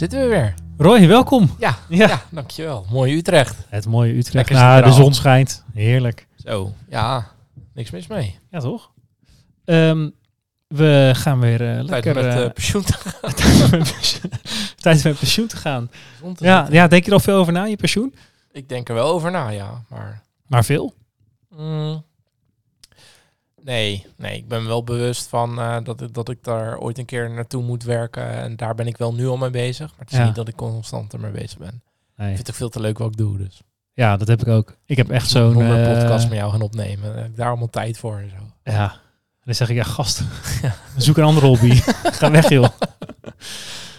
Zitten we weer? Roy, welkom! Ja, Ja. ja. dankjewel. Mooi Utrecht. Het mooie Utrecht. Nou, de zon schijnt. Heerlijk. Zo, ja, niks mis mee. Ja, toch? Ehm, we gaan weer Tijd lekker... met eh, eh, pensioen te gaan. tijd met pensioen te gaan. Te Ja, ja, denk je er al veel over na, je pensioen? Ik denk er wel over na, ja. Maar Maar veel? mm, nee, nee, ik ben wel bewust van eh, dat, ik- dat ik daar ooit een keer naartoe moet werken. En daar ben ik wel nu al mee bezig. Maar het is Ja. niet dat ik constant ermee bezig ben. Nee. Ik vind het ook veel te leuk wat ik doe, dus. Ja, dat heb ik ook. Ik heb echt zo'n... Eh, podcast met jou gaan opnemen. Daar heb ik daar allemaal tijd voor en zo. Ja. Dan zeg ik, ja, gast, zoek een andere hobby. Ga weg, joh.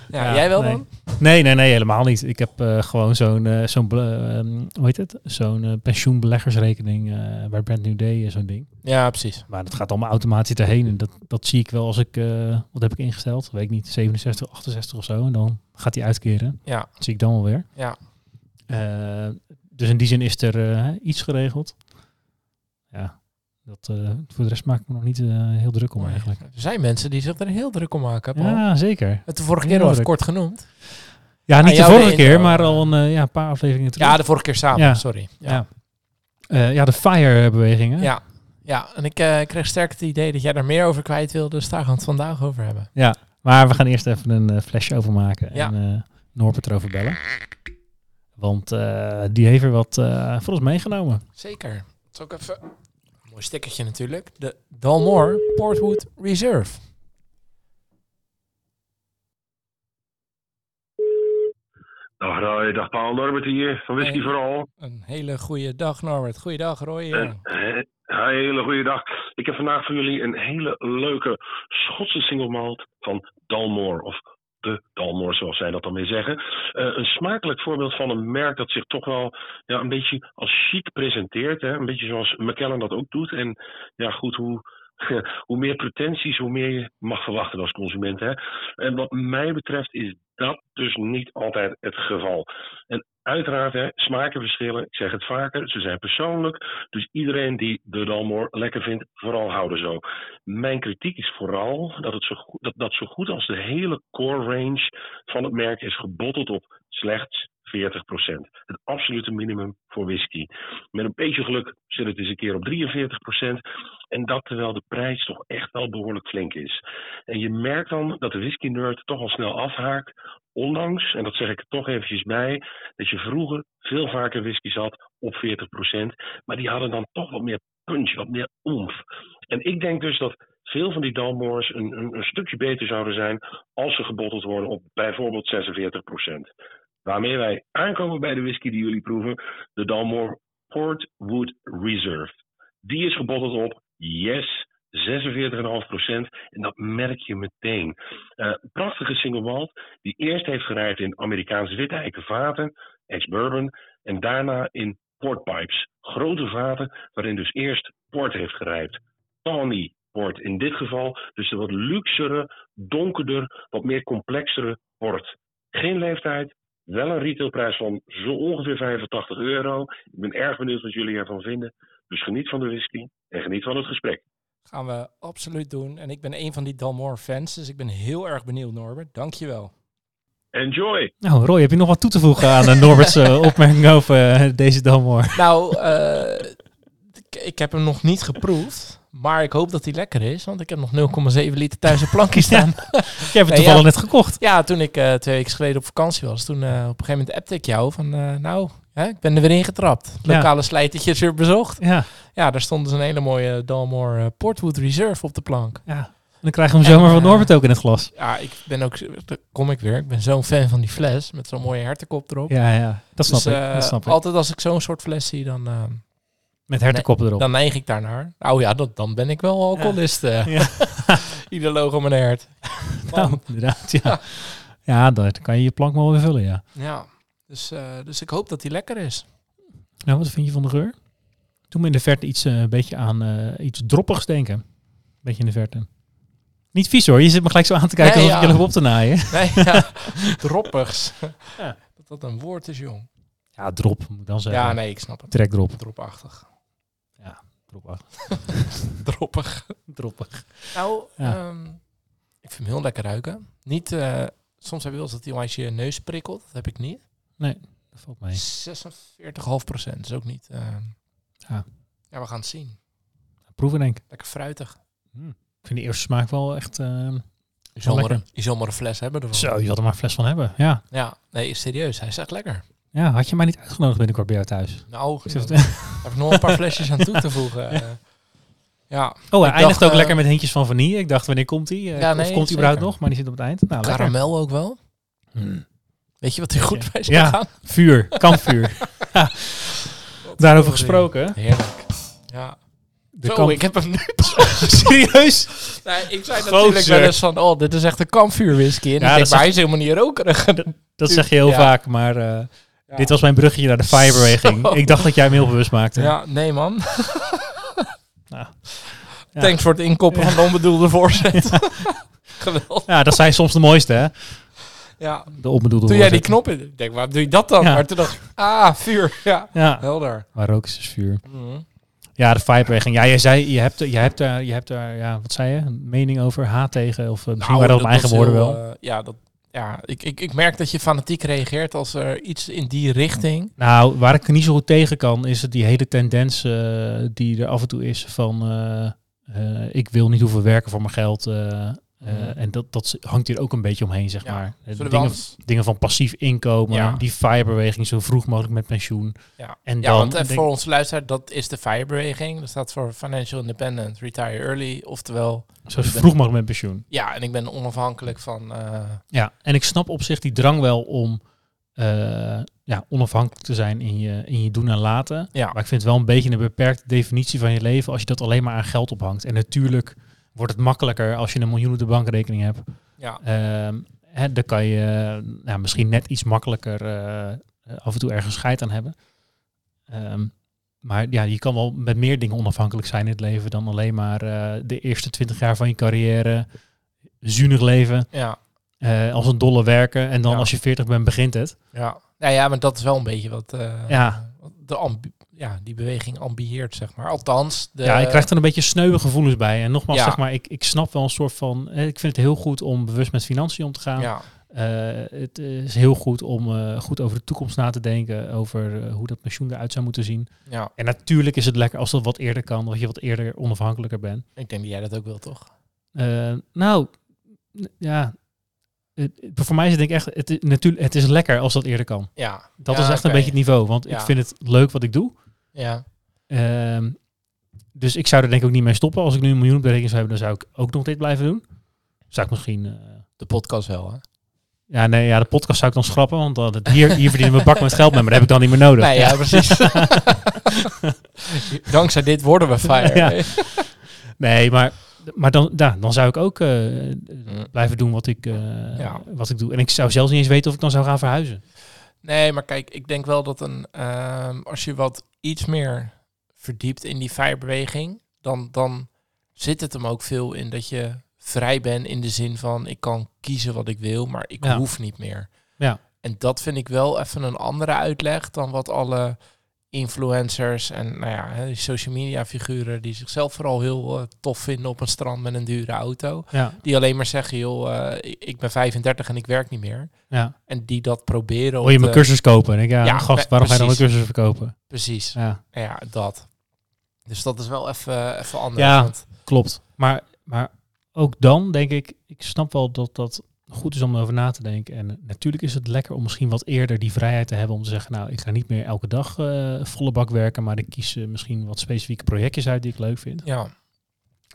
Ja, Ja, jij wel nee. dan? Nee, nee, nee, helemaal niet. Ik heb eh, gewoon zo'n, eh, zo'n ehm, hoe heet het? Zo'n eh, pensioenbeleggersrekening bij Brand New Day, eh, zo'n ding. Ja, precies. Maar dat gaat allemaal automatisch erheen. En dat, dat zie ik wel als ik, wat heb ik ingesteld? Weet ik niet, 67, 68 of zo. En dan gaat die uitkeren. Ja, Dat zie ik dan wel weer. ja. Dus in die zin is er iets geregeld. Ja, dat, voor de rest maak ik me nog niet heel druk om eigenlijk. Er zijn mensen die zich er heel druk om maken. Paul. Ja, zeker. Het de vorige Heel keer al druk. kort genoemd. Ja, niet de vorige keer, intro. maar al een, eh, ja, een paar afleveringen terug. Ja, de vorige keer samen, Ja. sorry. Ja. ja. Eh, ja, de FIRE-bewegingen. Ja. ja, en ik eh, kreeg sterk het idee dat jij daar meer over kwijt wilde. Dus daar gaan we het vandaag over hebben. Maar we gaan eerst even een flesje overmaken Ja. en eh Norbert erover bellen. Want die heeft er wat eh, voor ons meegenomen. Zeker. Het is ook even een mooi stickertje natuurlijk. De Dalmore Portwood Reserve. Dag Roy, dag Paul Norbert hier, van Whisky. Vooral. Een hele goede dag Norbert. Goeiedag Roy. Een he- hele goede dag. Ik heb vandaag voor jullie een hele leuke Schotse single malt van Dalmore. Of de Dalmore, zoals zij dat dan weer zeggen. Eh, een smakelijk voorbeeld van een merk dat zich toch wel ja, een beetje als chic presenteert. Hè? Een beetje zoals McKellen dat ook doet. En ja, goed, hoe, hoe meer pretenties, hoe meer je mag verwachten als consument. Hè? En wat mij betreft is dat dus niet altijd het geval. En uiteraard, hè, smaken verschillen. Ik zeg het vaker, ze zijn persoonlijk. Dus iedereen die de Dalmore lekker vindt, vooral houden zo. Mijn kritiek is vooral dat, het zo dat, dat zo goed als de hele core range van het merk is gebotteld op slechts 40%. Het absolute minimum voor whisky. Met een beetje geluk zit het eens een keer op 43%. En dat terwijl de prijs toch echt wel behoorlijk flink is. En je merkt dan dat de whisky nerd toch al snel afhaakt. Ondanks, en dat zeg ik er toch eventjes bij, dat je vroeger veel vaker whisky zat op 40%. Maar die hadden dan toch wat meer punch, wat meer omf. En ik denk dus dat veel van die Dalmores een, een, een stukje beter zouden zijn als ze gebotteld worden op bijvoorbeeld 46%. Waarmee wij aankomen bij de whisky die jullie proeven, de Dalmore Portwood Reserve. Die is gebotteld op, yes, 46,5%. En dat merk je meteen. Eh, prachtige single malt, die eerst heeft gerijpt in Amerikaanse witte eiken vaten, ex-bourbon, en daarna in portpipes. Grote vaten, waarin dus eerst port heeft gerijpt. Tawny port in dit geval, dus de wat luxere, donkerder, wat meer complexere port. Geen leeftijd, wel een retailprijs van zo ongeveer 85 euro. Ik ben erg benieuwd wat jullie ervan vinden. Dus geniet van de whisky en geniet van het gesprek. Gaan we absoluut doen. En ik ben een van die Dalmore fans. Dus ik ben heel erg benieuwd Norbert. Dankjewel. Enjoy! Nou, Roy, heb je nog wat toe te voegen aan uh, Norbert's eh, opmerking over eh, deze Dalmore? Nou, eh, ik heb hem nog niet geproefd. Maar ik hoop dat hij lekker is. Want ik heb nog 0,7 liter thuis op plankje staan. Je hebt het toevallig ja. net gekocht. Ja, toen ik eh, twee weken geleden op vakantie was, toen eh, op een gegeven moment appte ik jou van, eh, nou, hè, ik ben er weer ingetrapt. Ja. Lokale slijtertjes weer bezocht. Ja, Ja, daar stond dus een hele mooie Dalmore Portwood Reserve op de plank. ja. Dan krijgen we hem zomaar van Norbert ook in het glas. Ja, ik ben ook, daar kom ik weer, ik ben zo'n fan van die fles met zo'n mooie hertenkop erop. Ja, ja. Dat snap dus ik. Dat snap ik. altijd als ik zo'n soort fles zie, dan, Met hertenkoppen erop. dan neig ik daarnaar. Nou ja, dat, dan ben ik wel alcoholist. eh. Ja. Ieder logo mijn hert. Nou, inderdaad, ja. Ja, dan kan je je plank wel weer vullen, ja. Ja, dus, eh, dus ik hoop dat die lekker is. Nou, wat vind je van de geur? Doe me in de verte iets, eh, een beetje aan iets droppigs denken. Beetje in de verte. Niet vies hoor, je zit me gelijk zo aan te kijken Nee, ik ja. je op te naaien. Nee, ja, droppigs. Ja. Dat dat een woord is, jong. Ja, drop moet ik dan zeggen. Ja, nee, ik snap het. Trek drop. Dropachtig. Drop Droppig. Droppig. Nou, Ja. ehm, ik vind hem heel lekker ruiken. Niet, eh, soms heb je wel eens dat hij onwijs je neus prikkelt. Dat heb ik niet. Dat valt mee. 46,5 procent is ook niet. eh, Ja. ja, we gaan het zien. Proeven denk ik. Lekker fruitig. Hm. Ik vind die eerste smaak wel echt... eh, Je zal, maar, een- je zal maar een fles hebben ervan. Zo, je had er maar een fles van hebben. Ja. Ja, nee, serieus. Hij is echt lekker. Ja, had je mij niet uitgenodigd binnenkort bij jou thuis? Nou, Ik heb ik nog een paar flesjes aan toe te voegen. eh. ja, Oh, hij eindigt ook eh, lekker met hintjes van vanille. Ik dacht, wanneer komt hij? Ja, of nee, komt hij überhaupt nog? Maar die zit op het eind. Nou, karamel ook wel. Hmm. Weet je wat er goed Ja. bij zou Ja. gaan? Vuur, kampvuur. Daarover gesproken. Heerlijk. Ja. De Zo, ik heb hem nu Serieus? Nee, ik zei natuurlijk wel eens van, oh, dit is echt een kampvuurwhisky. En Ja, ik denk, maar hij is helemaal niet rokerig. Dat zeg je heel vaak, maar eh, Ja. dit was mijn bruggetje naar de firebeweging. Zo. Ik dacht dat jij hem heel bewust maakte. Ja, nee man. Nou, ja. Thanks voor het inkoppen van de onbedoelde voorzet. Geweldig. Ja, dat zijn soms de mooiste, hè? Ja. De onbedoelde Toen jij die knop in, ik denk, waarom doe je dat dan? Ja. Maar toen dacht ik, ah, vuur. Ja, Ja, helder. maar rook is dus vuur. Mhm. Ja, de firebeweging. Ja, jij zei, je hebt, je hebt daar, je hebt daar, ja, wat zei je? Een mening over? Haat tegen? Of eh, misschien waren dat dat mijn eigen woorden heel, wel. eh, ja, dat, ja ik, ik, ik merk dat je fanatiek reageert als er iets in die richting... Nou, waar ik niet zo goed tegen kan, is die hele tendens eh, die er af en toe is van eh, eh, ik wil niet hoeven werken voor mijn geld. Eh. En dat, dat hangt hier ook een beetje omheen, zeg Ja. maar. Eh, dingen, anders- dingen van passief inkomen, Ja. die firebeweging zo vroeg mogelijk met pensioen. Ja, En ja want eh, denk- voor onze luisteraar, dat is de FIRE-beweging. Dat staat voor Financial Independent Retire Early. Oftewel, Zo vroeg mogelijk met pensioen. ja, en ik ben onafhankelijk van... Ja, en ik snap op zich die drang wel om ja, onafhankelijk te zijn in je, in je doen en laten. ja, Maar ik vind het wel een beetje een beperkte definitie van je leven als je dat alleen maar aan geld ophangt. En natuurlijk wordt het makkelijker als je een miljoen op de bankrekening hebt. ja, Ehm, hè, dan kan je nou, misschien net iets makkelijker eh, af en toe ergens scheid aan hebben. Ehm, maar ja, je kan wel met meer dingen onafhankelijk zijn in het leven dan alleen maar eh, de eerste twintig jaar van je carrière zuinig leven, ja, eh, als een dolle werken en dan Ja. als je 40 bent begint het. ja. Nou ja, maar dat is wel een beetje wat... Ja. De ambi- ja, die beweging ambieert, zeg maar. Althans, de... ja, je krijgt er een beetje sneuwe gevoelens bij. En nogmaals, Ja. zeg maar, ik, ik snap wel een soort van. eh, Ik vind het heel goed om bewust met financiën om te gaan. Ja, Eh, het is heel goed om eh, goed over de toekomst na te denken. Over hoe dat pensioen eruit zou moeten zien. ja, En natuurlijk is het lekker als dat wat eerder kan. Dat je wat eerder onafhankelijker bent. ik denk dat jij dat ook wil, toch? Nou, ja. Voor mij is het denk ik echt. Het is, natuurlijk, het is lekker als dat eerder kan. Ja. Dat Ja, is echt een beetje het niveau. Want ik vind het leuk wat ik doe. Ja, Ehm, dus ik zou er denk ik ook niet mee stoppen. Als ik nu een miljoen op de rekening zou hebben, dan zou ik ook nog dit blijven doen. Zou ik misschien... eh, de podcast wel, hè? ja, nee, ja, de podcast zou ik dan schrappen. Want dan, het- hier, hier verdienen we bak met geld mee, maar dat heb ik dan niet meer nodig. Nee, ja, precies. Dankzij dit worden we fire. Ja. Nee, maar, maar dan, ja, dan zou ik ook eh, blijven doen wat ik, eh, Ja. wat ik doe. En ik zou zelfs niet eens weten of ik dan zou gaan verhuizen. Nee, maar kijk, ik denk wel dat een, ehm, als je wat iets meer verdiept in die firebeweging, dan, dan zit het hem ook veel in dat je vrij bent in de zin van ik kan kiezen wat ik wil, maar ik Ja. hoef niet meer. Ja. En dat vind ik wel even een andere uitleg dan wat alle influencers en nou ja, social media figuren die zichzelf vooral heel eh, tof vinden op een strand met een dure auto. Ja, Die alleen maar zeggen, joh, eh, ik- ben 35 en ik werk niet meer. ja. En die dat proberen. Wil je mijn cursus kopen? En ik, ja, Ja, gast, waarom ga je dan een cursus verkopen? Precies. Ja, Ja, dat. Dus dat is wel even, even anders. Ja. want- klopt. Maar, maar ook dan denk ik, ik snap wel dat dat goed is om erover na te denken. En natuurlijk is het lekker om misschien wat eerder die vrijheid te hebben om te zeggen, nou, ik ga niet meer elke dag eh, volle bak werken, maar ik kies eh, misschien wat specifieke projectjes uit die ik leuk vind. ja.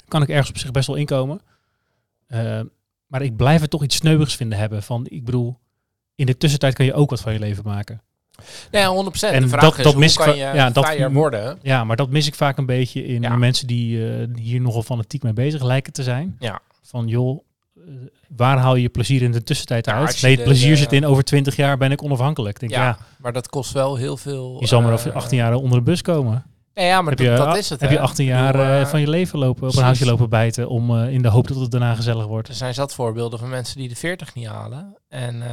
Kan ik ergens op zich best wel inkomen. Eh, maar ik blijf er toch iets sneuwigs vinden hebben van, ik bedoel, in de tussentijd kan je ook wat van je leven maken. Nee, 100%. En de vraag dat- is, dat mis kan je ja, dat- worden? Ja, maar dat mis ik vaak een beetje in Ja. mensen die hier nogal fanatiek mee bezig lijken te zijn. Ja. Van joh, waar haal je je plezier in de tussentijd Ja, uit? je Nee, het plezier de- zit in over 20 jaar ben ik onafhankelijk. Denk, ja, ja, maar dat kost wel heel veel. je zal maar eh, over 18 jaar onder de bus komen. Nee, ja, maar heb dat, je, dat is het. heb hè. je 18 Ik jaar bedoel, eh, eh, van je leven lopen, op precies. een houtje lopen bijten om eh, in de hoop dat het daarna gezellig wordt. Er zijn zat voorbeelden van mensen die de 40 niet halen. En eh,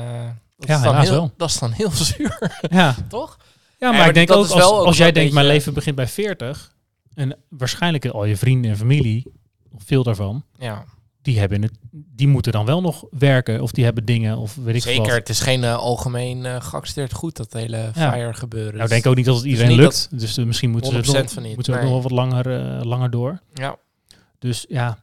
dat, Ja, is dan heel, wel. dat is dan heel zuur, Ja, toch? ja maar maar ik denk dat ook als, ook als jij denkt mijn leven begint bij 40 en waarschijnlijk al je vrienden en familie, of veel daarvan, Ja, die, hebben het, die moeten dan wel nog werken of die hebben dingen of weet ik veel zeker. wat. Het is geen eh, algemeen eh geaccepteerd goed, dat hele Ja. fire gebeuren. Nou, ik Dus- denk ook niet dat het iedereen niet lukt. Dus eh, misschien moeten ze het 100% nog, van niet, moeten nee. nog wel wat langer, langer door. Ja, Dus ja,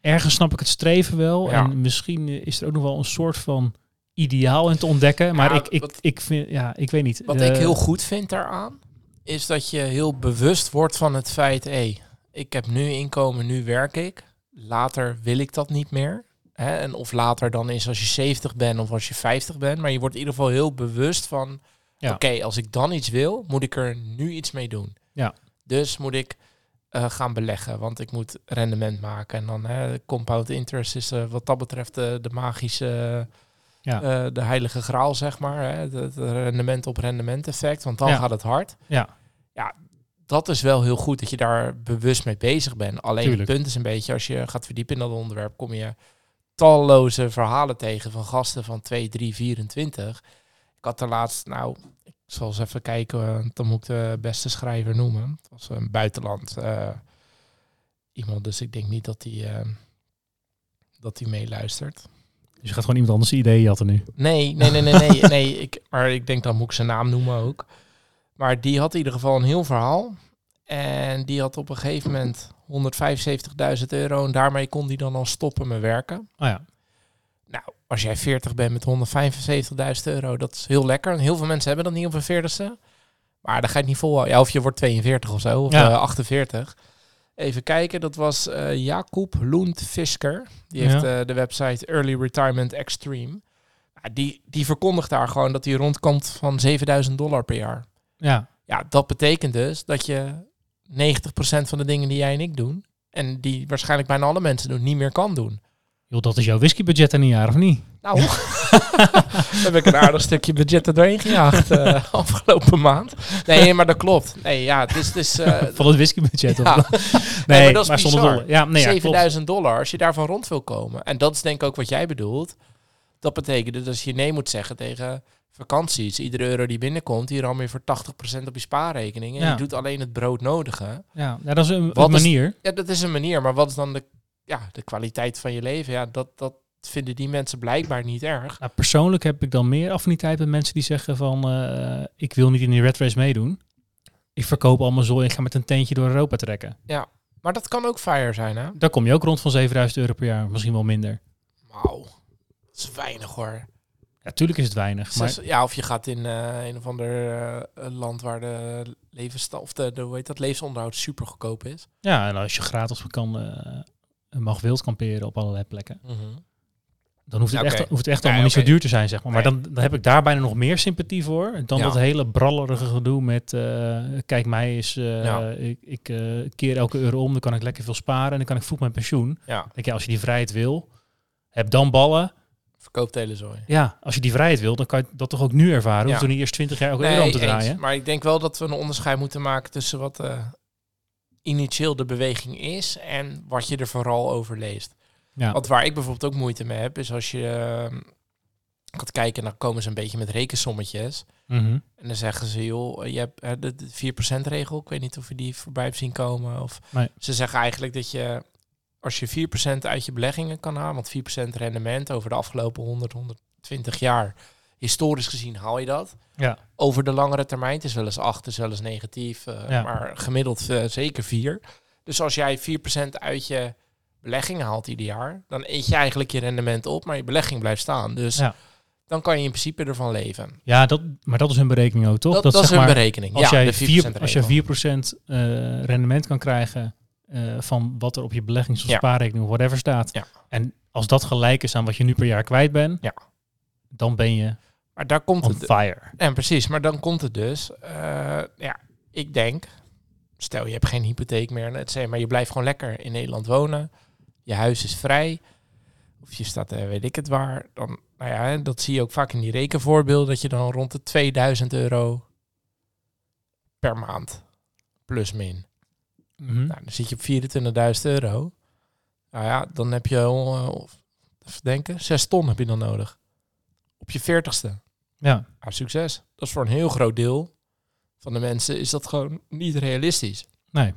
ergens snap ik het streven wel. Ja. En misschien is er ook nog wel een soort van ideaal in te ontdekken. Maar Ja, ik, ik, wat- ik vind, ja, ik weet niet. Wat ik heel goed vind daaraan, is dat je heel bewust wordt van het feit, hé, ik heb nu inkomen, nu werk ik. Later wil ik dat niet meer. Hè? En of later dan is als je 70 bent of als je 50 bent. Maar je wordt in ieder geval heel bewust van, Ja. oké, als ik dan iets wil, moet ik er nu iets mee doen. Ja. Dus moet ik eh, gaan beleggen, want ik moet rendement maken. En dan hè, compound interest is eh, wat dat betreft eh, de magische, Ja. de heilige graal, zeg maar. Hè? Het, het rendement op rendement effect, want dan Ja. gaat het hard. Ja. Ja, dat is wel heel goed dat je daar bewust mee bezig bent. Alleen Tuurlijk. het punt is een beetje, als je gaat verdiepen in dat onderwerp, kom je talloze verhalen tegen van gasten van 2, 3, 24. Ik had er laatst, nou, ik zal eens even kijken, dan moet ik de beste schrijver noemen. Het was een buitenland eh, iemand, dus ik denk niet dat hij eh, dat hij meeluistert. Dus je gaat gewoon iemand anders ideeën jatten nu. Nee, nee, nee, nee, nee, nee. Ik, maar ik denk dan moet ik zijn naam noemen ook. Maar die had in ieder geval een heel verhaal. En die had op een gegeven moment 175.000 euro. En daarmee kon hij dan al stoppen met werken. Oh ja. Nou, als jij 40 bent met 175.000 euro, dat is heel lekker. En heel veel mensen hebben dat niet op een 40ste. Maar dan ga je het niet vol. Ja, of je wordt 42 of zo, of Ja. eh, 48. Even kijken, dat was eh Jacob Lund Fisker. Die Ja. heeft eh, de website Early Retirement Extreme. Ja, die, die verkondigt daar gewoon dat hij rondkomt van 7000 dollar per jaar. Ja. Ja, dat betekent dus dat je 90% van de dingen die jij en ik doen, en die waarschijnlijk bijna alle mensen doen, niet meer kan doen. Joh, dat is jouw whiskybudget in een jaar, of niet? Nou, heb ik een aardig stukje budget er doorheen gejaagd eh, afgelopen maand. Nee, maar dat klopt. Nee, ja, het is... Het is eh, Van het whiskybudget. ja. of- Nee, Nee, maar dat is maar zonder dolle. Ja, nee, ja, klopt. 7000 dollar, als je daarvan rond wil komen. En dat is denk ik ook wat jij bedoelt. Dat betekent dus dat je nee moet zeggen tegen vakanties. Iedere euro die binnenkomt, hier dan weer voor 80% op je spaarrekening. En Ja. je doet alleen het broodnodige. Ja, ja, dat is een, Wat een is- manier. Ja, dat is een manier. Maar wat is dan de, ja, de kwaliteit van je leven? Ja, dat, dat vinden die mensen blijkbaar niet erg. Nou, persoonlijk heb ik dan meer affiniteit met mensen die zeggen van... eh, ik wil niet in die red race meedoen. Ik verkoop al mijn zooi en ga met een tentje door Europa trekken. Maar dat kan ook fire zijn, hè? Daar kom je ook rond van 7000 euro per jaar. Misschien wel minder. Wauw. Dat is weinig hoor. Ja, tuurlijk is het weinig. Maar ja, of je gaat in eh, een of ander eh, land waar de levensstand of de, de hoe heet dat levensonderhoud super goedkoop is. ja, en als je gratis kan, eh, mag wild kamperen op allerlei plekken. Dan hoeft het echt, hoeft het echt allemaal niet zo duur te zijn, zeg maar. Maar Nee. dan, dan heb ik daar bijna nog meer sympathie voor. Dan Ja. dat hele brallerige gedoe met... kijk, mij is... Ja. Ik, ik keer elke euro om, dan kan ik lekker veel sparen... en dan kan ik vroeg mijn pensioen. Ja, Ik denk, ja, als je die vrijheid wil, heb dan ballen. Verkoopt telezooi. Ja, als je die vrijheid wil, dan kan je dat toch ook nu ervaren. Hoef Ja. toch niet eerst 20 jaar elke euro om te eens. draaien. Maar ik denk wel dat we een onderscheid moeten maken tussen wat eh, initieel de beweging is en wat je er vooral over leest. Ja. Want waar ik bijvoorbeeld ook moeite mee heb, is als je eh, gaat kijken, dan komen ze een beetje met rekensommetjes. Mhm. En dan zeggen ze, joh, je hebt eh, de, de 4% regel. Ik weet niet of je die voorbij hebt zien komen. Of Nee. Ze zeggen eigenlijk dat je, als je 4% uit je beleggingen kan halen, want 4% rendement over de afgelopen 100, 120 jaar, historisch gezien haal je dat. Ja. Over de langere termijn, het is wel eens 8, het is wel eens negatief, eh, Ja. maar gemiddeld eh, zeker 4. Dus als jij 4% uit je beleggingen haalt ieder jaar, dan eet je eigenlijk je rendement op, maar je belegging blijft staan. Dus Ja. dan kan je in principe ervan leven. Ja, dat, maar dat is hun berekening ook, toch? Dat, dat, is zeg een maar, berekening. Als, ja, jij de 4% 4, als je regel. 4% eh, rendement kan krijgen eh, van wat er op je beleggings- of Ja. spaarrekening of whatever staat. Ja. En als dat gelijk is aan wat je nu per jaar kwijt bent, Ja. dan ben je Maar daar komt on het. fire. En precies, maar dan komt het dus. eh, ja, ik denk, stel je hebt geen hypotheek meer, maar je blijft gewoon lekker in Nederland wonen. Je huis is vrij. of je staat, eh, weet ik het waar, dan, nou ja, dat zie je ook vaak in die rekenvoorbeelden, dat je dan rond de 2000 euro per maand, plus min. Mhm. Nou, dan zit je op 24.000 euro. Nou ja, dan heb je, al, eh, even denken, 6 ton heb je dan nodig. Op je 40ste. Ja. Nou, succes. Dat is voor een heel groot deel van de mensen is dat gewoon niet realistisch. Nee.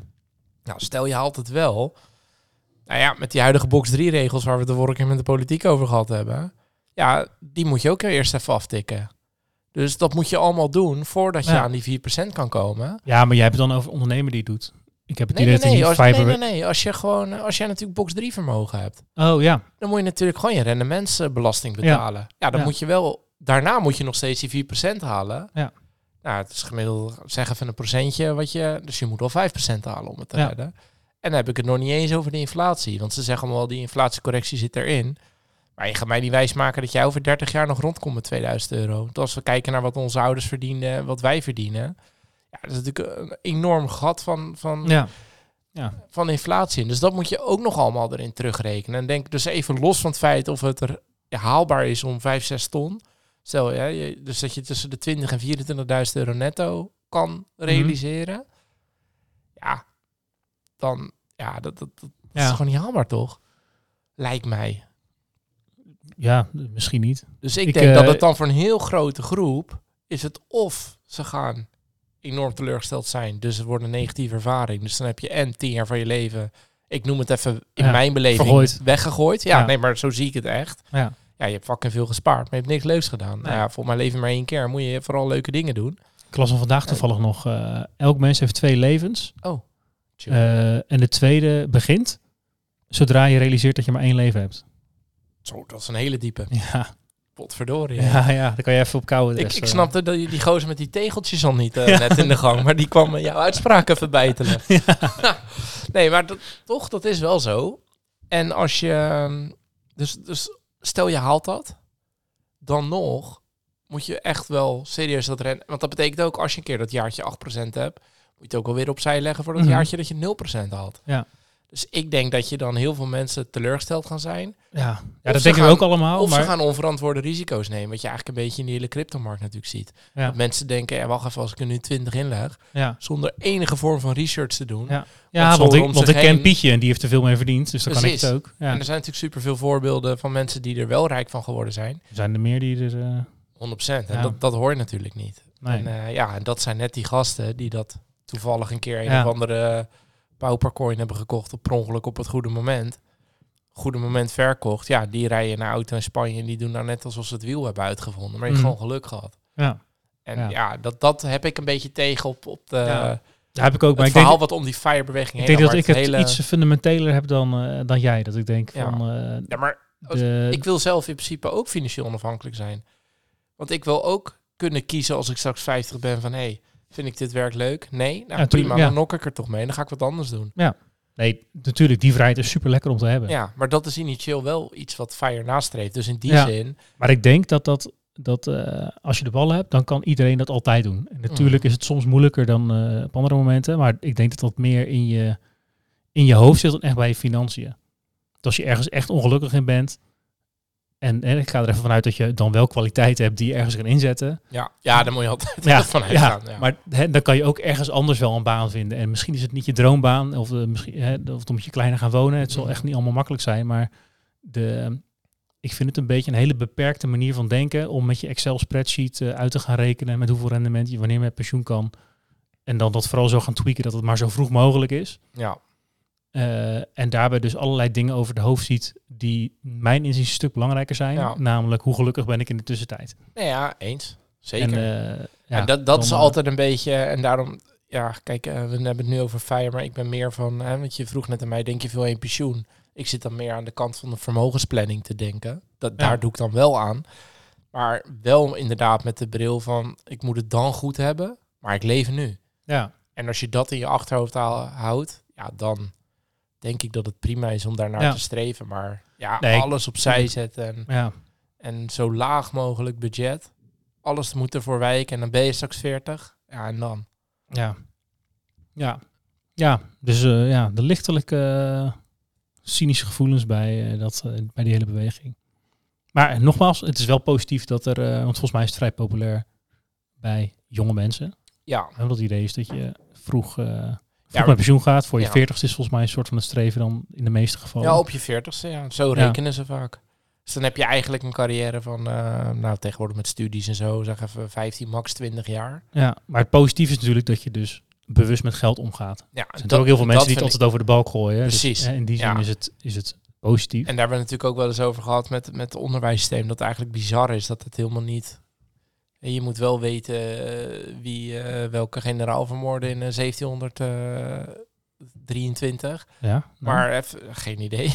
Nou, stel je haalt het wel. Nou ja, met die huidige box 3 regels waar we de vorige keer met de politiek over gehad hebben. Ja, die moet je ook eerst even aftikken. Dus dat moet je allemaal doen voordat je aan die 4% kan komen. Ja, maar jij hebt het dan over ondernemer die het doet. Ik heb het Nee, idee nee, nee, als, nee, fiber... nee, nee. Als je gewoon, als jij natuurlijk box 3 vermogen hebt, Oh ja. dan moet je natuurlijk gewoon je rendementsbelasting betalen. Ja, dan Ja. moet je wel, daarna moet je nog steeds die 4% halen. Ja. Nou, het is gemiddeld, zeg even een procentje wat je, dus je moet wel 5% halen om het te redden. En dan heb ik het nog niet eens over de inflatie, want ze zeggen allemaal die inflatiecorrectie zit erin. Maar je gaat mij niet wijsmaken dat jij over 30 jaar nog rondkomt met 2000 euro. Want als we kijken naar wat onze ouders verdienen en wat wij verdienen, ja, dat is natuurlijk een enorm gat van, van, Ja. van inflatie. in. Dus dat moet je ook nog allemaal erin terugrekenen. En denk dus even los van het feit of het er ja, haalbaar is om 5, 6 ton. Stel, ja, je, dus dat je tussen de 20 en 24.000 euro netto kan realiseren. Ja, dan, ja, dat, dat, dat is Ja. gewoon niet haalbaar, toch? Lijkt mij. Ja, misschien niet. Dus ik, Ik, denk eh, dat het dan voor een heel grote groep is het of ze gaan enorm teleurgesteld zijn, dus het wordt een negatieve ervaring. Dus dan heb je en tien jaar van je leven, ik noem het even in Ja, mijn beleving, vergooid. weggegooid. Ja, Ja. nee, maar zo zie ik het echt. Ja. Ja, je hebt fucking veel gespaard, maar je hebt niks leuks gedaan. Nou ja, voor mijn leven maar één keer. Moet je vooral leuke dingen doen. Ik las vandaag toevallig nog. eh, elk mens heeft twee levens. Oh. Eh, en de tweede begint zodra je realiseert dat je maar één leven hebt. Zo, dat is een hele diepe. Ja, Potverdorie. ja, ja daar kan je even op kouwen. Ik, ik snapte dat je die gozer met die tegeltjes al niet eh, net in de gang, maar die kwam jouw uitspraak even bijtelen. nee, maar dat, toch, dat is wel zo. En als je, ehm, dus, dus stel je haalt dat, dan nog moet je echt wel serieus dat rennen. Want dat betekent ook als je een keer dat jaartje 8% hebt, moet je het ook alweer opzij leggen voor dat Mhm. jaartje dat je 0% haalt. Ja. Dus ik denk dat je dan heel veel mensen teleurgesteld gaan zijn. Ja, ja Of dat denken we ook allemaal. of maar, ze gaan onverantwoorde risico's nemen. Wat je eigenlijk een beetje in die hele cryptomarkt natuurlijk ziet. Ja. Dat mensen denken, ja, wacht even, als ik er nu 20 inleg, ja. zonder enige vorm van research te doen. Ja. Ja, want ik, want ik ken Pietje en die heeft er veel mee verdiend. Dus dan kan ik het ook. Ja. En er zijn natuurlijk superveel voorbeelden van mensen die er wel rijk van geworden zijn. Er zijn er meer die er... eh, 100%. En Ja. dat, dat hoor je natuurlijk niet. nee. En eh, ja, en dat zijn net die gasten die dat toevallig een keer een of andere paupercoin hebben gekocht op per ongeluk op het goede moment. Goede moment verkocht. Ja, die rijden naar auto in Spanje en die doen nou net alsof ze het wiel hebben uitgevonden. Maar je hebt Mhm. gewoon geluk gehad. ja. En Ja. ja, dat, dat heb ik een beetje tegen op, op de, Ja. Daar heb ik ook. Maar het ik denk, verhaal wat om die firebeweging heen ik denk dat ik het hele- iets fundamenteler heb dan, eh, dan jij. Dat ik denk Ja. van... eh, Ja, maar de, ik wil zelf in principe ook financieel onafhankelijk zijn. Want ik wil ook kunnen kiezen als ik straks 50 ben van... hé, hey, vind ik dit werk leuk? Nee? Nou, Ja, prima, ja. dan nok ik er toch mee. Dan ga ik wat anders doen. nee, natuurlijk, die vrijheid is super lekker om te hebben. Ja, maar dat is initieel wel iets wat Fire nastreeft. Dus in die Ja. zin... Maar ik denk dat, dat, dat eh, als je de bal hebt, dan kan iedereen dat altijd doen. En natuurlijk is het soms moeilijker dan eh, op andere momenten. Maar ik denk dat dat meer in je, in je hoofd zit dan echt bij je financiën. Dat als je ergens echt ongelukkig in bent. En, en ik ga er even vanuit dat je dan wel kwaliteit hebt die je ergens kan inzetten. Ja, ja daar moet je altijd Ja, van ja, uitgaan. Ja, Maar hè, dan kan je ook ergens anders wel een baan vinden. En misschien is het niet je droombaan. Of, eh, misschien, hè, of dan moet je kleiner gaan wonen. Het zal Mhm. echt niet allemaal makkelijk zijn. Maar de, ik vind het een beetje een hele beperkte manier van denken. Om met je Excel spreadsheet eh, uit te gaan rekenen. Met hoeveel rendement je wanneer met pensioen kan. En dan dat vooral zo gaan tweaken dat het maar zo vroeg mogelijk is. ja. Eh, en daarbij dus allerlei dingen over de hoofd ziet. Die mijn inziens een stuk belangrijker zijn. Ja. Namelijk hoe gelukkig ben ik in de tussentijd. Nee, ja, eens. Zeker. En, eh, ja, en dat, dat is dan, eh, altijd een beetje... En daarom... Ja, kijk, we hebben het nu over Fire, maar ik ben meer van... Hè, want je vroeg net aan mij, denk je veel in pensioen? Ik zit dan meer aan de kant van de vermogensplanning te denken. Dat, Ja. Daar doe ik dan wel aan. Maar wel inderdaad met de bril van... Ik moet het dan goed hebben, maar ik leef nu. Ja, En als je dat in je achterhoofd houdt, ja, dan denk ik dat het prima is om daarnaar Ja. te streven. Maar ja, Nee, alles opzij zetten en, ja. en zo laag mogelijk budget. Alles moet ervoor wijken en dan ben je straks 40. Ja, en dan. Ja. Ja. Ja, dus eh, ja, de lichtelijke eh, cynische gevoelens bij, eh, dat, bij die hele beweging. Maar nogmaals, het is wel positief dat er, want volgens mij is het vrij populair bij jonge mensen. Ja, En dat idee is dat je vroeg, maar- met pensioen gaat. Voor je Ja. veertigste is volgens mij een soort van het streven dan in de meeste gevallen. ja op je veertigste, ja. Zo Ja. rekenen ze vaak. Dus dan heb je eigenlijk een carrière van, eh, nou tegenwoordig met studies en zo, zeg even 15, max 20 jaar. Ja, maar het positieve is natuurlijk dat je dus bewust met geld omgaat. Ja, Er zijn ook heel veel mensen die het altijd over de balk gooien. hè. Precies. Dus, in die zin Ja. is, het, is het positief. En daar hebben we natuurlijk ook wel eens over gehad met, met het onderwijssysteem. Dat het eigenlijk bizar is dat het helemaal niet... En je moet wel weten eh, wie eh, welke generaal vermoordde in eh, 1723. ja, nou, Maar even, geen idee.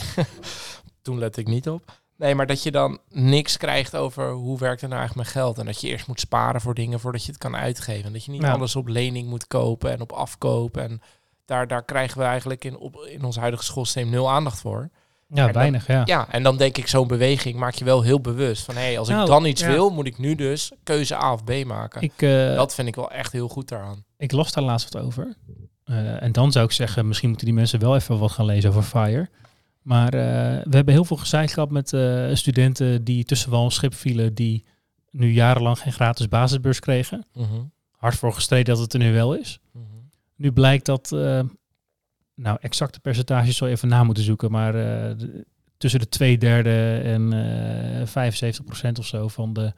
Toen let ik niet op. Nee, maar dat je dan niks krijgt over hoe werkt het nou eigenlijk met geld. En dat je eerst moet sparen voor dingen voordat je het kan uitgeven. En dat je niet alles op lening moet kopen en op afkoop. En daar, daar krijgen we eigenlijk in, op, in ons huidige schoolsysteem nul aandacht voor. Ja, weinig, ja. Ja, en dan denk ik, zo'n beweging maak je wel heel bewust. Van hé, hey, als ik Nou, dan iets ja. wil, moet ik nu dus keuze A of B maken. Ik, eh, dat vind ik wel echt heel goed daaraan. ik las daar laatst wat over. Eh, en dan zou ik zeggen, misschien moeten die mensen wel even wat gaan lezen over FIRE. Maar eh, we hebben heel veel gezeik gehad met studenten die tussen wal en schip vielen, die nu jarenlang geen gratis basisbeurs kregen. Hard voor gestreden dat het er nu wel is. Nu blijkt dat, nou exacte percentages zal je even na moeten zoeken, maar eh, de- tussen de twee derde en eh 75 procent of zo van de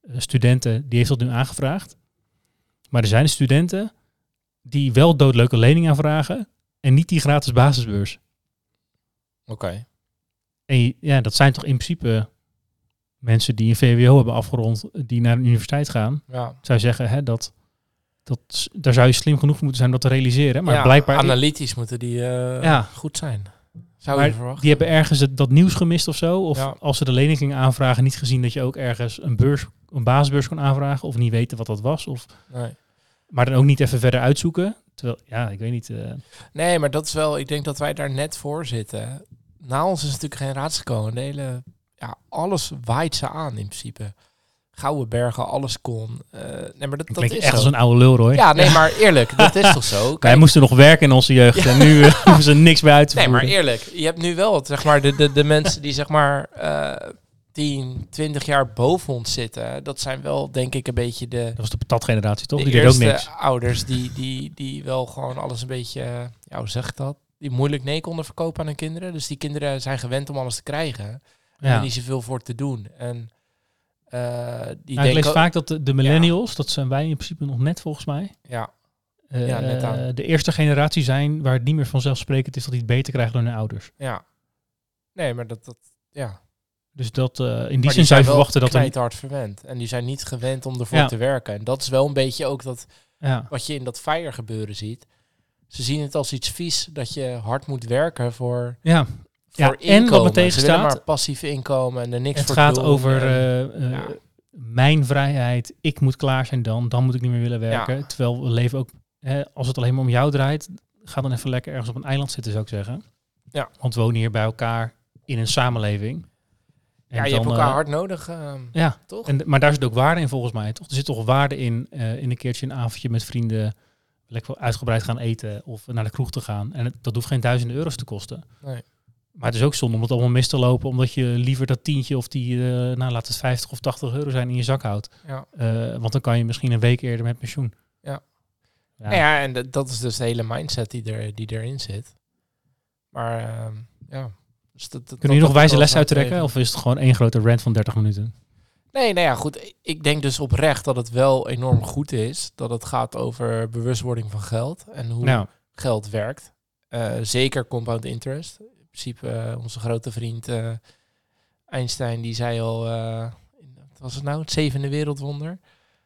eh, studenten, die heeft dat nu aangevraagd. Maar er zijn studenten die wel doodleuke lening aanvragen en niet die gratis basisbeurs. Oké. En ja, dat zijn toch in principe mensen die een VWO hebben afgerond, die naar een universiteit gaan. Ja. Ik zou zeggen, hè, dat, dat, daar zou je slim genoeg moeten zijn om dat te realiseren. Maar Ja, blijkbaar, Analytisch moeten die eh, Ja. goed zijn. Zou Maar je verwachten. die hebben ergens het, dat nieuws gemist of zo. Of Ja. als ze de lening gingen aanvragen, niet gezien dat je ook ergens een beurs, een basisbeurs kon aanvragen. Of niet weten wat dat was. Of, Nee. maar dan ook niet even verder uitzoeken. Terwijl, ja, ik weet niet. eh, nee, maar dat is wel... Ik denk dat wij daar net voor zitten. Na ons is natuurlijk geen raadsgekomen. De hele... Ja, alles waait ze aan in principe. Gouden bergen, alles kon. Eh, nee, maar dat, dat is echt als een oude lul, hoor. Ja, nee, maar eerlijk, dat is toch zo? Wij Kijk, moesten nog werken in onze jeugd. En nu eh, hoeven ze niks meer uit te Nee, maar eerlijk, je hebt nu wel zeg maar, de, de, de mensen die zeg maar eh 10, 20 jaar boven ons zitten. Dat zijn wel, denk ik, een beetje de, Dat was de patatgeneratie, toch? de Die deed ook eerste niks. ouders die, die, die wel gewoon alles een beetje, ja, hoe zeg ik dat? Die moeilijk nee konden verkopen aan hun kinderen. Dus die kinderen zijn gewend om alles te krijgen. En Ja. niet zoveel voor te doen. En die Nou, ik lees vaak dat de, de millennials, dat zijn wij in principe nog net volgens mij. Ja, eh, Ja, net aan. de eerste generatie zijn waar het niet meer vanzelfsprekend is dat die het beter krijgen dan hun ouders. ja. Nee, maar dat, dat ja. Dus dat, eh, in die zin zijn wel verwachten dat er... hard verwend. En die zijn niet gewend om ervoor Ja. te werken. En dat is wel een beetje ook dat Ja. wat je in dat fire gebeuren ziet. Ze zien het als iets vies dat je hard moet werken voor, Ja. Voor Ja, en wat me inkomen. Tegenstaat, maar passief inkomen en er niks het voor gaat doen. over eh, eh, ja. mijn vrijheid. Ik moet klaar zijn dan. Dan moet ik niet meer willen werken. Ja. Terwijl we leven ook, hè, als het alleen maar om jou draait, ga dan even lekker ergens op een eiland zitten, zou ik zeggen. Ja. Want we wonen hier bij elkaar in een samenleving. En ja, je dan, hebt elkaar eh, hard nodig, ehm, Ja, toch? En, maar daar zit ook waarde in volgens mij, toch? Er zit toch waarde in, in een keertje een avondje met vrienden lekker uitgebreid gaan eten of naar de kroeg te gaan. En het- dat hoeft geen duizenden euro's te kosten. Nee. Maar het is ook zonde om het allemaal mis te lopen, omdat je liever dat tientje of die, eh, nou laat het 50 of 80 euro zijn in je zak houdt. Ja. Eh, want dan kan je misschien een week eerder met pensioen. Ja. Ja. Nou ja, en dat- dat is dus de hele mindset die, er, die erin zit. Maar ehm, ja. Dus dat, dat, Kunnen jullie nog wijze les uittrekken? Of is het gewoon één grote rant van 30 minuten? Nee, nou ja, goed. Ik denk dus oprecht dat het wel enorm goed is dat het gaat over bewustwording van geld en hoe Nou, geld werkt. Eh, zeker compound interest. In principe, eh, onze grote vriend eh, Einstein, die zei al, eh, wat was het nou, het zevende wereldwonder?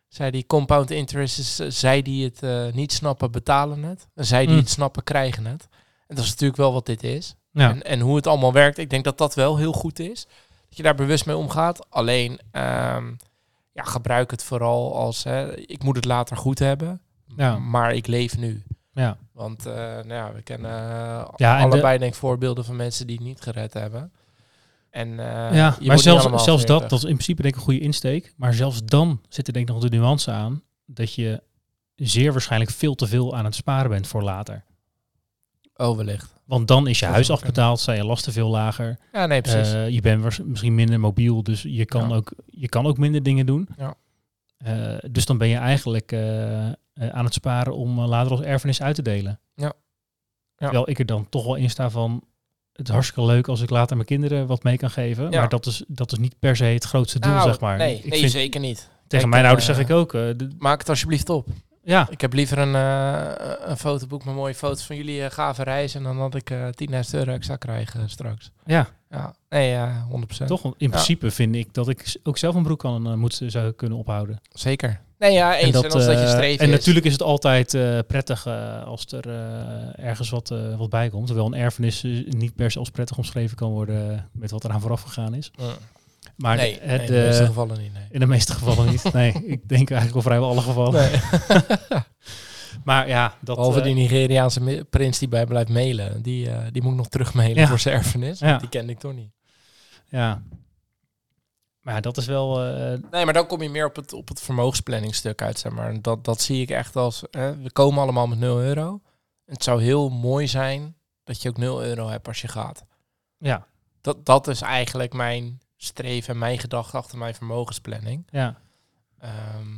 Zei die compound interest is, zij die het niet snappen, betalen het. En zij die Mm. het snappen, krijgen het. En dat is natuurlijk wel wat dit is. ja. En, en hoe het allemaal werkt, ik denk dat dat wel heel goed is. Dat je daar bewust mee omgaat. Alleen, ehm, ja, gebruik het vooral als, hè, ik moet het later goed hebben. Ja. Maar ik leef nu. Ja. Want eh, nou ja, we kennen eh, Ja, allebei denk ik voorbeelden van mensen die het niet gered hebben. En, eh, ja, maar zelfs, zelfs dat, 40. dat is in principe denk ik een goede insteek. Maar zelfs dan zit er denk ik nog de nuance aan dat je zeer waarschijnlijk veel te veel aan het sparen bent voor later. Oh, wellicht. Want dan is je huis afbetaald, zijn je lasten veel lager. Ja, nee, precies. Je bent misschien minder mobiel, dus je kan, Ja. ook, je kan ook minder dingen doen. Ja. Dus dan ben je eigenlijk eh, aan het sparen om eh, later als erfenis uit te delen. Ja. Ja. Terwijl ik er dan toch wel in sta van... Het is hartstikke leuk als ik later mijn kinderen wat mee kan geven. Ja. Maar dat is, dat is niet per se het grootste doel, Nou, zeg maar. Nee, ik nee vind, zeker niet. tegen mijn ouders eh, zeg ik ook... de- Maak het alsjeblieft op. ja, Ik heb liever een, een fotoboek met mooie foto's van jullie eh, gave reizen... dan dat ik eh 10.000 euro extra krijg eh, straks. ja, Ja, nee, ja, 100%. toch? In principe vind ik dat ik ook zelf een broek kan, moet, zou kunnen ophouden. Zeker. Nee, ja, eens. En, als dat je eh, En is. natuurlijk is het altijd eh, prettig eh, als er ergens wat, wat bij komt. Terwijl een erfenis niet per se als prettig omschreven kan worden met wat eraan vooraf gegaan is. Mm. Maar nee, het, nee, in de meeste gevallen niet, nee. in de meeste gevallen niet. Nee, ik denk eigenlijk wel vrijwel alle gevallen. Maar ja, dat... Behalve eh, die Nigeriaanse prins die bij blijft mailen. Die, die moet ik nog terug mailen Ja. voor zijn erfenis. Ja. Die kende ik toch niet. Ja. Maar dat is wel... eh, Nee, maar dan kom je meer op het, op het vermogensplanningstuk uit, zeg maar. En Dat, dat zie ik echt als... Hè, we komen allemaal met 0 euro. Het zou heel mooi zijn dat je ook 0 euro hebt als je gaat. ja, Dat, dat is eigenlijk mijn streven en mijn gedachte achter mijn vermogensplanning. ja. Ehm,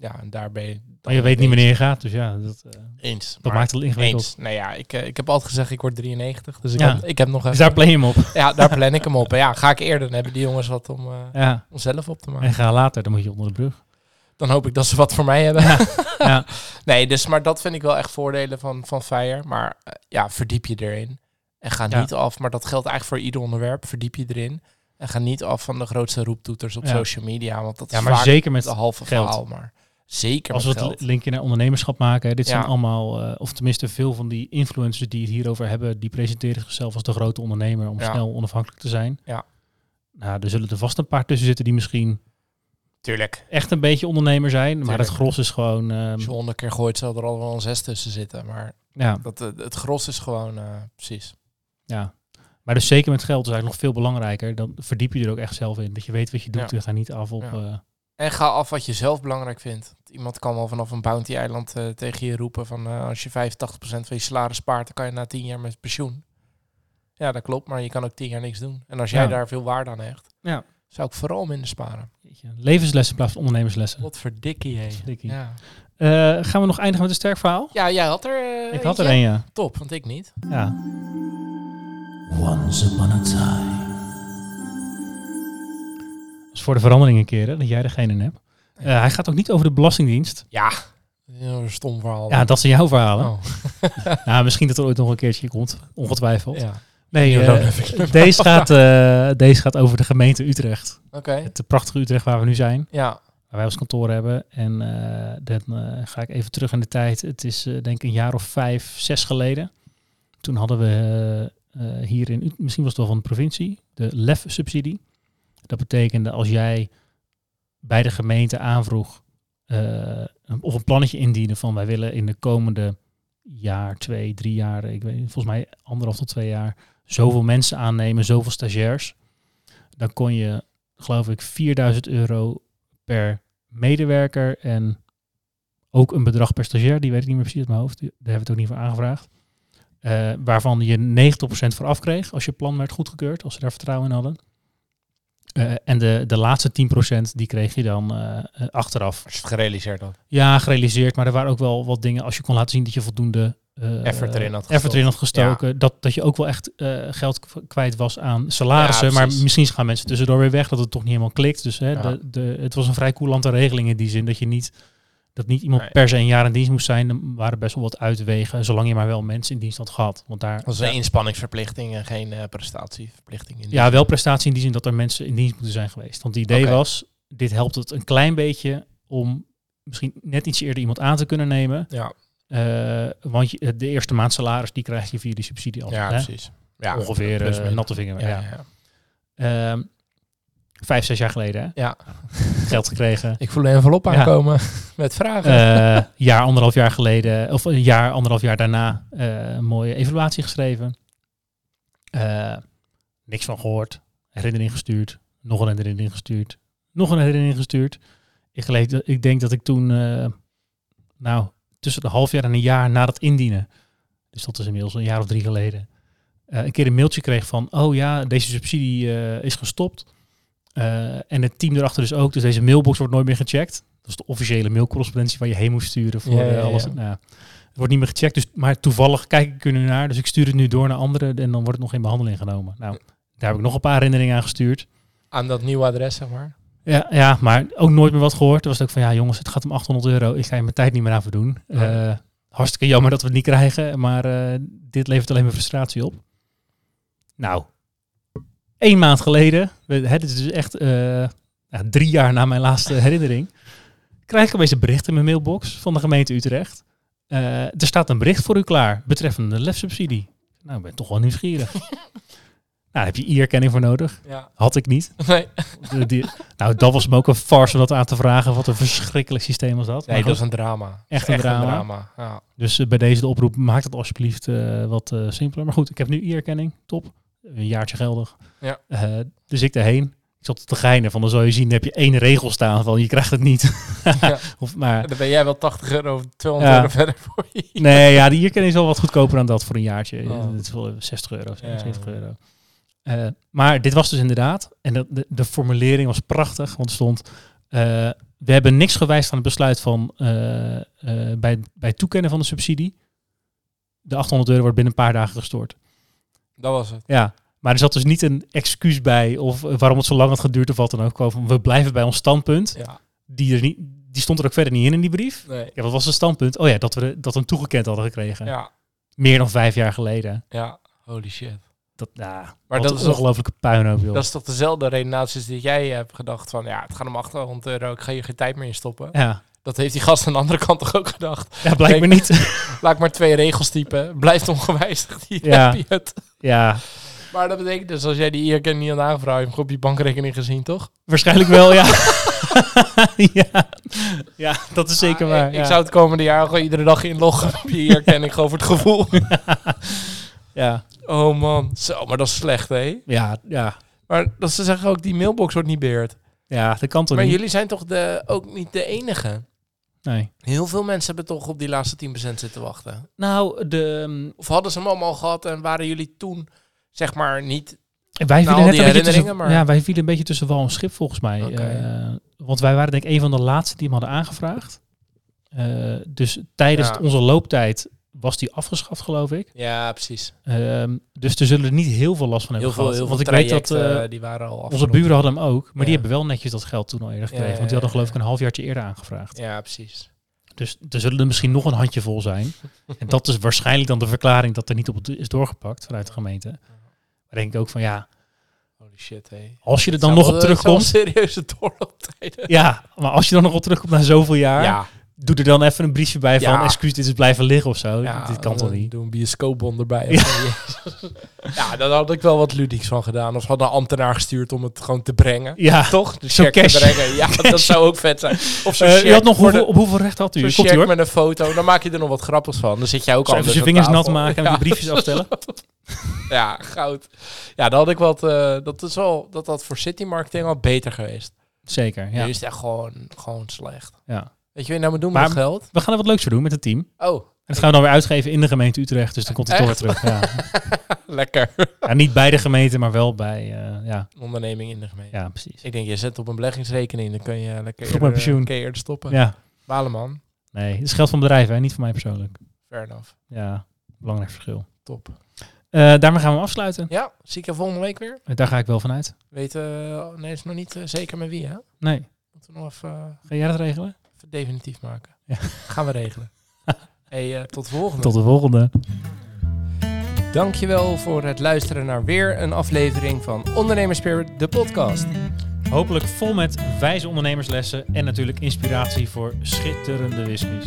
ja, en daar ben je... dan Maar je weet niet wanneer je gaat. Dus ja, dat, eh, Eens. dat maar maakt het ingewikkeld. Eens. Nou ja, ik, eh, ik heb altijd gezegd, ik word 93. Dus ik, Ja. heb, ik heb nog Dus even... daar plan je hem op. Ja, daar plan ik hem op. En ja, ga ik eerder, dan hebben die jongens wat om, eh, Ja. om zelf op te maken. En ga later, dan moet je onder de brug. Dan hoop ik dat ze wat voor mij hebben. Ja. Nee, dus, maar dat vind ik wel echt voordelen van, van Fire. Maar ja, verdiep je erin. En ga Ja. niet af, maar dat geldt eigenlijk voor ieder onderwerp. Verdiep je erin. En ga niet af van de grootste roeptoeters op Ja. social media. Want dat Ja, is maar vaak zeker met de halve geld. verhaal. Maar zeker Als we het geld. linkje naar ondernemerschap maken, dit zijn allemaal, eh, of tenminste veel van die influencers die het hierover hebben, die presenteren zichzelf als de grote ondernemer om Ja. snel onafhankelijk te zijn. Ja. Nou, er zullen er vast een paar tussen zitten die misschien Tuurlijk. echt een beetje ondernemer zijn, maar het gros is gewoon, ehm, Als je honderd keer gooit, zal er al wel een zes tussen zitten. Maar ja, dat, het, het gros is gewoon, eh, precies. ja. Maar dus zeker met geld is eigenlijk nog veel belangrijker. Dan verdiep je er ook echt zelf in. Dat je weet wat je doet. Ja. Je gaat niet af op. Ja. eh, En ga af wat je zelf belangrijk vindt. Iemand kan wel vanaf een bounty-eiland eh, tegen je roepen van eh, als je 85% van je salaris spaart, dan kan je na 10 jaar met pensioen. Ja, dat klopt, maar je kan ook 10 jaar niks doen. En als jij Ja. daar veel waarde aan hecht, Ja. zou ik vooral minder sparen. levenslessen in plaats van ondernemerslessen. Wat verdikkie, hé. Ja. Eh, gaan we nog eindigen met een sterk verhaal? ja, jij had er ik had er een, ja. Top, want ik niet. ja. Once upon a time. Is voor de verandering een keer, hè, dat jij degene hebt. Eh, hij gaat ook niet over de Belastingdienst. Ja, een stom verhaal. Ja, dat zijn jouw verhalen. Oh, Nou, misschien dat er ooit nog een keertje komt, ongetwijfeld. ja. Nee, eh, deze, gaat, eh, deze gaat over de gemeente Utrecht. Oké. Het prachtige Utrecht waar we nu zijn. Ja, waar wij ons kantoor hebben. En dan ga ik even terug in de tijd. Het is denk ik een jaar of vijf, zes geleden. Toen hadden we hier in, misschien was het wel van de provincie, de LEF-subsidie. Dat betekende als jij bij de gemeente aanvroeg eh, of een plannetje indienen van wij willen in de komende jaar, twee, drie jaar, ik weet volgens mij anderhalf tot twee jaar, zoveel mensen aannemen, zoveel stagiairs. Dan kon je, geloof ik, 4000 euro per medewerker en ook een bedrag per stagiair, die weet ik niet meer precies uit mijn hoofd, daar hebben we het ook niet voor aangevraagd. Eh, waarvan je 90% voor afkreeg als je plan werd goedgekeurd, als ze daar vertrouwen in hadden. Eh, en de, de laatste 10% die kreeg je dan eh, eh, achteraf. als je het gerealiseerd had. Ja, gerealiseerd, maar er waren ook wel wat dingen als je kon laten zien dat je voldoende Effort erin had erin gestoken. Dat, dat je ook wel echt geld kwijt was aan salarissen. Ja, maar misschien gaan mensen tussendoor weer weg dat het toch niet helemaal klikt. Dus hè, Ja. de, de, het was een vrij coulante regeling in die zin dat je niet dat niet iemand Nee. per se een jaar in dienst moest zijn. Er waren best wel wat uitwegen, zolang je maar wel mensen in dienst had gehad. Want daar was een inspanningsverplichting en geen eh, prestatieverplichting. In ja, wel prestatie in die zin dat er mensen in dienst moeten zijn geweest. Want het idee was, dit helpt het een klein beetje om misschien net iets eerder iemand aan te kunnen nemen. Ja, Eh, want je, de eerste maand salaris, die krijg je via die subsidie al. ja hè? precies. Ja, Ongeveer plus eh, min. natte vinger. Ja, Ja, ja, ja. Ehm, vijf, zes jaar geleden hè? Ja. geld gekregen. Ik voel een envelop Ja. aankomen met vragen. Eh jaar, anderhalf jaar geleden, of een jaar, anderhalf jaar daarna, eh, een mooie evaluatie geschreven. Eh, niks van gehoord. Herinnering gestuurd. Nog een herinnering gestuurd. Nog een herinnering gestuurd. Ik, geleef, ik denk dat ik toen, eh, nou, tussen de half jaar en een jaar na dat indienen, dus dat is inmiddels een jaar of drie geleden, eh, een keer een mailtje kreeg van, oh ja, deze subsidie eh, is gestopt. Eh, en het team erachter dus ook, dus deze mailbox wordt nooit meer gecheckt. Dat is de officiële mailcorrespondentie waar je heen moest sturen voor Ja, ja, eh, alles. ja. Nou, het wordt niet meer gecheckt, dus, maar toevallig kijk ik er nu naar. Dus ik stuur het nu door naar anderen en dan wordt het nog in behandeling genomen. Nou, daar heb ik nog een paar herinneringen aan gestuurd. Aan dat nieuwe adres, zeg maar. Ja, ja, maar ook nooit meer wat gehoord. Toen was ook van, ja jongens, het gaat om 800 euro. Ik ga je mijn tijd niet meer aan verdoen. Ja. Eh, hartstikke jammer dat we het niet krijgen, maar dit levert alleen maar frustratie op. Nou, één maand geleden, dit is dus echt eh, drie jaar na mijn laatste herinnering, krijg ik opeens een bericht in mijn mailbox van de gemeente Utrecht. Eh, er staat een bericht voor u klaar betreffende de lefsubsidie. Nou, ik ben toch wel nieuwsgierig. nou, daar heb je e-erkenning voor nodig. Ja. Had ik niet. Nee, De- die, nou, dat was me ook een farce om dat aan te vragen. Wat een verschrikkelijk systeem was dat. nee Maar dat is goed, een drama. Echt een drama. Ja. Dus eh, bij deze de oproep, maak het alsjeblieft wat simpeler. Maar goed, ik heb nu e-erkenning. Top. Een jaartje geldig. Ja. Eh, dus ik daarheen. Ik zat te geinen van, dan zal je zien, dan heb je één regel staan van, je krijgt het niet. Ja. of, maar Dan ben jij wel 80 euro, 200 Ja. euro verder voor je. nee, ja, die e-erkenning is wel wat goedkoper dan dat voor een jaartje. Oh. Het is wel 60 euro, 70 Ja. euro. Eh, maar dit was dus inderdaad, en de, de, de formulering was prachtig, want er stond, eh, we hebben niks gewijzigd aan het besluit van bij, bij het toekennen van de subsidie. De 800 euro wordt binnen een paar dagen gestort. Dat was het. Ja, maar er zat dus niet een excuus bij of waarom het zo lang had geduurd of wat dan ook. We blijven bij ons standpunt. Ja. Die, er niet, die stond er ook verder niet in in die brief. Nee. Ja, wat was het standpunt? Oh ja, dat we, dat hem toegekend hadden gekregen. Ja. Meer dan vijf jaar geleden. Ja. Holy shit. Dat, ja, Maar dat is toch- ongelooflijke puinhoop, joh. Dat is toch dezelfde redenaties die jij hebt gedacht van... Ja, het gaat om 800 euro, ik ga hier geen tijd meer in stoppen. Ja. Dat heeft die gast aan de andere kant toch ook gedacht. ja, blijkbaar niet. Laat ik maar twee regels typen. Blijft ongewijzigd. Hier Ja. heb je het. ja, Maar dat betekent dus als jij die e-erkenning niet had aangevraagd... heb je hem op je bankrekening gezien, toch? waarschijnlijk wel, ja. ja. ja, dat is zeker Ah, waar. Ik, ja. ik zou het komende jaar gewoon iedere dag inloggen op je e-erkenning. gewoon voor het gevoel. ja. Oh man. Zo, maar dat is slecht, hè? Ja, ja. Maar dat ze zeggen ook, die mailbox wordt niet beheerd. Ja, dat kan toch Maar niet? jullie zijn toch de, ook niet de enige? Nee. Heel veel mensen hebben toch op die laatste 10% zitten wachten. Nou, de, um, Of hadden ze hem allemaal gehad en waren jullie toen, zeg maar, niet... wij vielen net een beetje tussen, herinneringen, maar- ja, wij vielen een beetje tussen wal en schip volgens mij. Eh, want wij waren denk ik een van de laatste die hem hadden aangevraagd. Eh, dus tijdens Ja. onze looptijd was die afgeschaft, geloof ik. Ja, precies. Ehm, dus er zullen er niet heel veel last van Heel hebben veel, heel veel want ik weet dat eh, die waren al onze afgerond. buren hadden hem ook, maar Ja. die hebben wel netjes dat geld toen al eerder gekregen. Ja, want die hadden geloof ik een halfjaartje eerder aangevraagd. Ja, precies. Dus er zullen er misschien nog een handjevol zijn. en dat is waarschijnlijk dan de verklaring dat er niet op is doorgepakt vanuit de gemeente. Maar denk ik ook van ja, Holy shit, hé. als je er dan nog wel- op terugkomt. serieuze doorlooptijden. Ja, maar als je dan nog op terugkomt na zoveel jaar, Ja, doe er dan even een briefje bij van excuus, dit is blijven liggen of zo. ja dit kan toch niet? Doe een bioscoopbon erbij. Ja. Ja. daar had ik wel wat ludieks van gedaan. Of hadden een ambtenaar gestuurd om het gewoon te brengen. Ja, Toch? De Zo check te brengen. Ja, dat zou ook vet zijn. Of zo'n Eh, je had nog hoeveel, de- op hoeveel recht had u? Zo'n ie check met een foto, dan maak je er nog wat grappigs van. Dan zit jij ook Zo even aan vingers nat maken en die briefjes afstellen. Ja, goud. Ja, dan had ik wat. eh, dat is wel dat dat voor city marketing al beter geweest. Zeker, ja. Nu is het echt gewoon, gewoon slecht. ja. Weet je nou moet doen Maar- met geld? We gaan er wat leuks voor doen met het team. En Oh, dat gaan we dan weer uitgeven in de gemeente Utrecht. Dus dan komt het toch weer terug. Ja. lekker. ja, niet bij de gemeente, maar wel bij... eh, ja. Onderneming in de gemeente. ja, precies. Ik denk, je zet op een beleggingsrekening, dan kun je lekker mijn eerder, pensioen. kun je eerder stoppen. Ja, Balen man. nee. Het is geld van bedrijven, hè? niet van mij persoonlijk. Fair enough. Ja, belangrijk verschil. Top. Eh, daarmee gaan we afsluiten. Ja, zie ik je volgende week weer. Eh, Daar ga ik wel vanuit. Weet, eh, nee, is nog niet eh, zeker met wie, hè? Nee. Moeten we nog even, eh, Ga jij dat regelen? Definitief maken. Ja. Gaan we regelen. hey, eh, tot de volgende. Tot de volgende. Dankjewel voor het luisteren naar weer een aflevering van Ondernemerspirit, de podcast. Hopelijk vol met wijze ondernemerslessen en natuurlijk inspiratie voor schitterende whiskies.